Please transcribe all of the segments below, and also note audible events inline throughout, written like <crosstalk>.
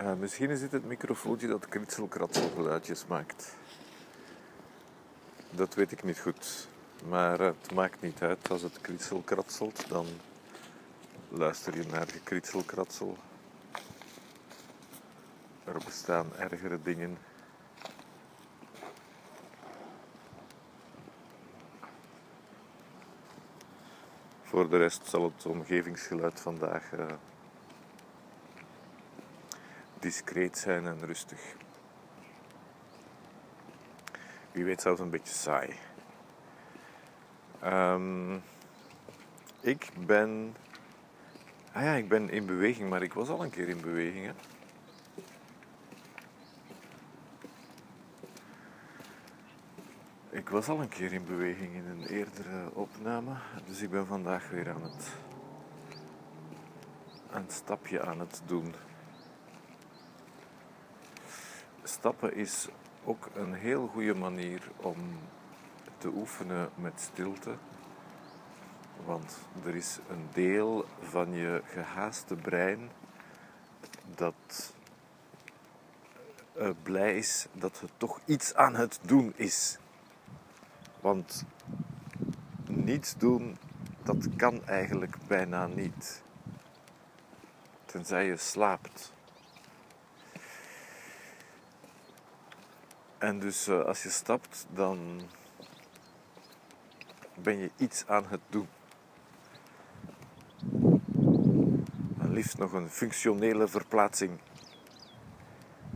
Uh, misschien is dit het microfoontje dat kritselkratselgeluidjes maakt. Dat weet ik niet goed. Maar het maakt niet uit. Als het kritselkratselt, dan luister je naar gekritselkratsel. Er bestaan ergere dingen. Voor de rest zal het omgevingsgeluid vandaag uh, discreet zijn en rustig. Wie weet zelfs een beetje saai. Um, ik ben. Ah ja, ik ben in beweging, maar ik was al een keer in beweging. Hè? Ik was al een keer in beweging in een eerdere opname, dus ik ben vandaag weer aan het een stapje aan het doen. Stappen is ook een heel goede manier om te oefenen met stilte. Want er is een deel van je gehaaste brein dat uh, blij is dat het toch iets aan het doen is. Want niets doen, dat kan eigenlijk bijna niet. Tenzij je slaapt. En dus uh, als je stapt, dan ben je iets aan het doen. En liefst nog een functionele verplaatsing.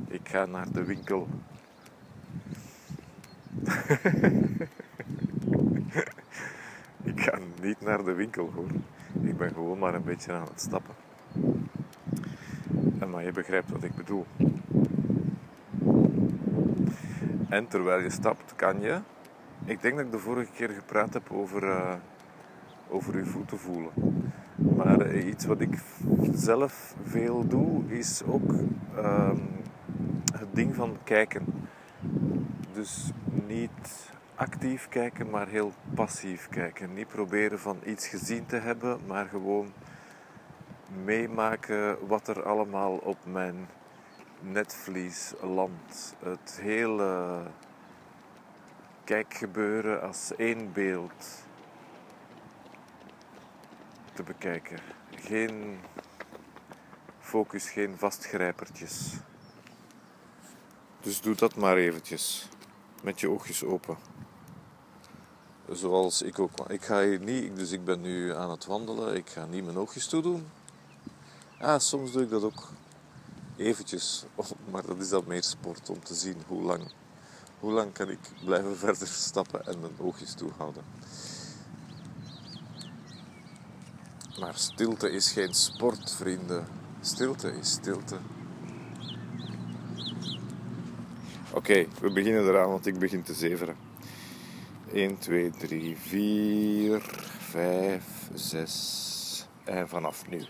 Ik ga naar de winkel. <laughs> ik ga niet naar de winkel hoor. Ik ben gewoon maar een beetje aan het stappen. En maar je begrijpt wat ik bedoel. En terwijl je stapt, kan je. Ik denk dat ik de vorige keer gepraat heb over, uh, over je voeten voelen. Maar uh, iets wat ik zelf veel doe, is ook uh, het ding van kijken. Dus niet actief kijken, maar heel passief kijken. Niet proberen van iets gezien te hebben, maar gewoon meemaken wat er allemaal op mijn netvlies landt. Het hele kijkgebeuren als één beeld te bekijken. Geen focus, geen vastgrijpertjes. Dus doe dat maar eventjes. Met je oogjes open. Zoals ik ook. Ik ga hier niet, dus ik ben nu aan het wandelen. Ik ga niet mijn oogjes toedoen. Ah, soms doe ik dat ook eventjes. <laughs> Maar dat is dan meer sport om te zien hoe lang, hoe lang kan ik blijven <laughs> verder stappen en mijn oogjes toehouden. Maar stilte is geen sport, vrienden. Stilte is stilte. Oké, we beginnen eraan, want ik begin te zeveren. 1, 2, 3, 4, 5, 6 en vanaf nu.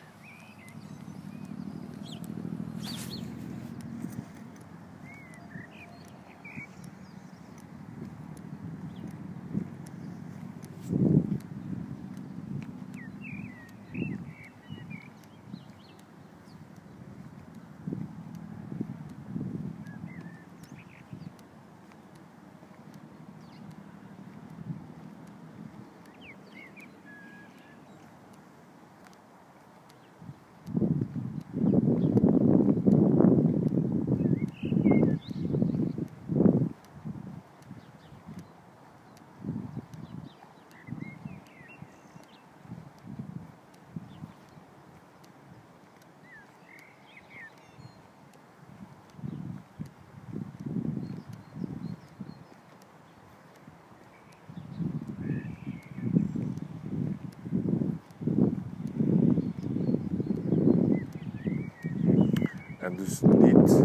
Dus niet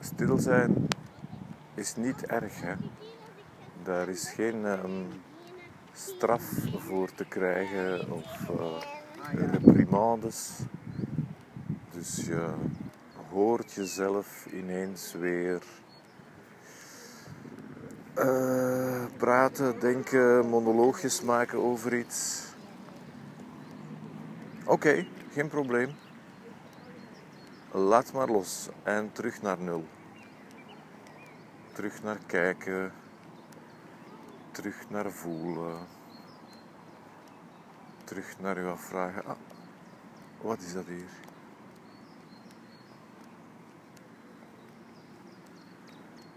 stil zijn is niet erg. Hè? Daar is geen um, straf voor te krijgen of uh, reprimandes. Dus je hoort jezelf ineens weer uh, praten, denken, monoloogjes maken over iets. Oké, geen probleem. Laat maar los en terug naar nul. Terug naar kijken, terug naar voelen, terug naar je afvragen. Ah, wat is dat hier?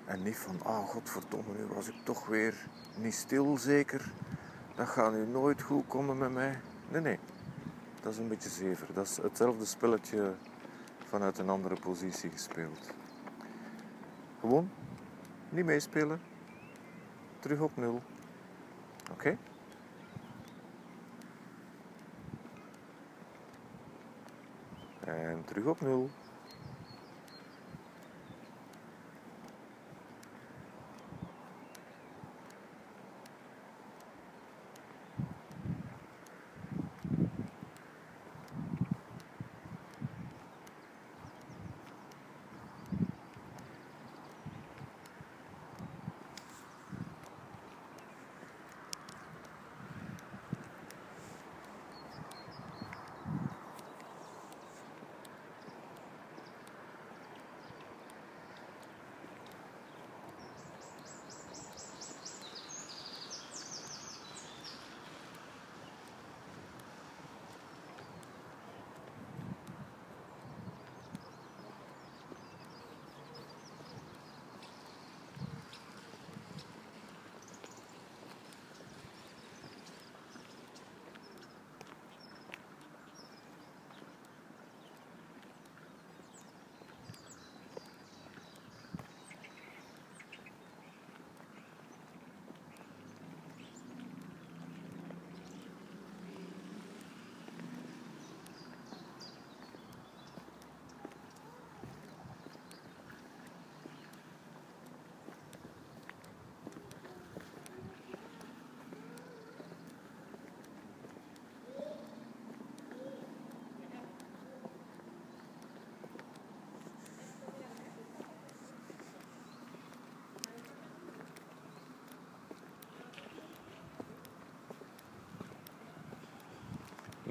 En niet van, ah oh, godverdomme, nu was ik toch weer niet stil zeker. Dat gaat nu nooit goed komen met mij. Nee, nee. Dat is een beetje zever. Dat is hetzelfde spelletje vanuit een andere positie gespeeld. Gewoon niet meespelen. Terug op nul. Oké? En terug op nul.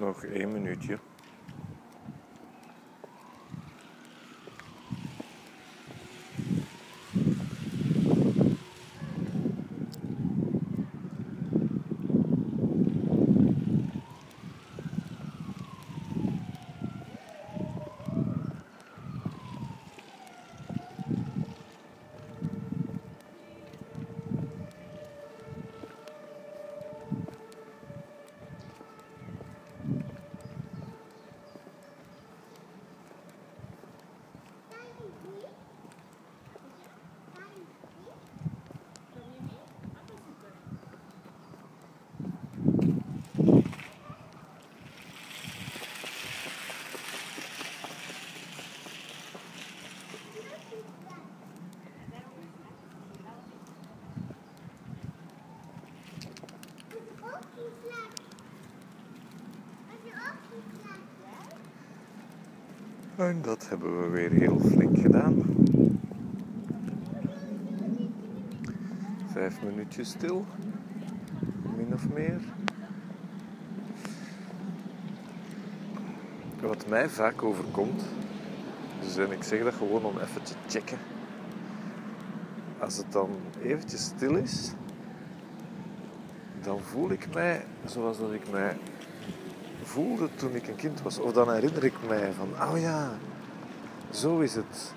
Nog één minuutje. En dat hebben we weer heel flink gedaan. Vijf minuutjes stil, min of meer. Wat mij vaak overkomt, dus en ik zeg dat gewoon om even te checken. Als het dan eventjes stil is, dan voel ik mij zoals dat ik mij voelde toen ik een kind was. Of dan herinner ik mij van, oh ja, zo is het.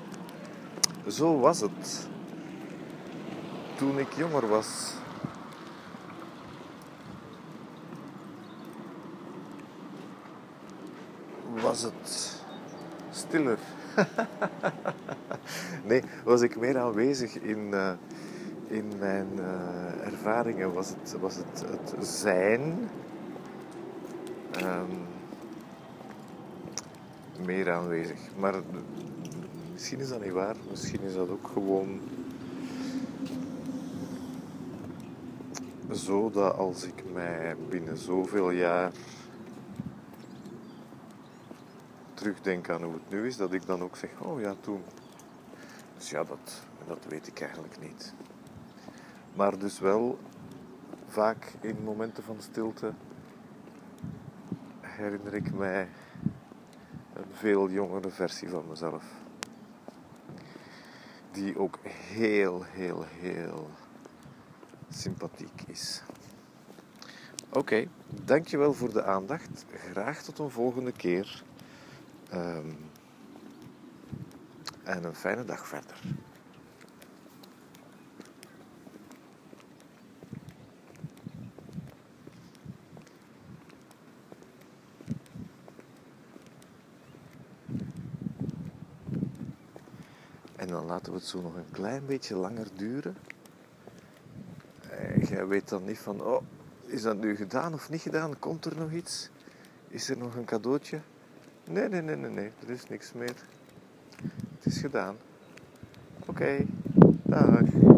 Zo was het. Toen ik jonger was. Was het stiller. <laughs> nee, was ik meer aanwezig in, uh, in mijn uh, ervaringen. Was het, was het, het zijn um, meer aanwezig. Maar misschien is dat niet waar. Misschien is dat ook gewoon zo dat als ik mij binnen zoveel jaar terugdenk aan hoe het nu is, dat ik dan ook zeg, oh ja, toen. Dus ja, dat, dat weet ik eigenlijk niet. Maar dus wel vaak in momenten van stilte herinner ik mij Een veel jongere versie van mezelf. Die ook heel, heel, heel sympathiek is. Oké, dankjewel voor de aandacht. Graag tot een volgende keer. Um, en een fijne dag verder. En dan laten we het zo nog een klein beetje langer duren. En jij weet dan niet van, oh, is dat nu gedaan of niet gedaan? Komt er nog iets? Is er nog een cadeautje? Nee, nee, nee, nee, nee, er is niks meer. Het is gedaan. Oké, dag.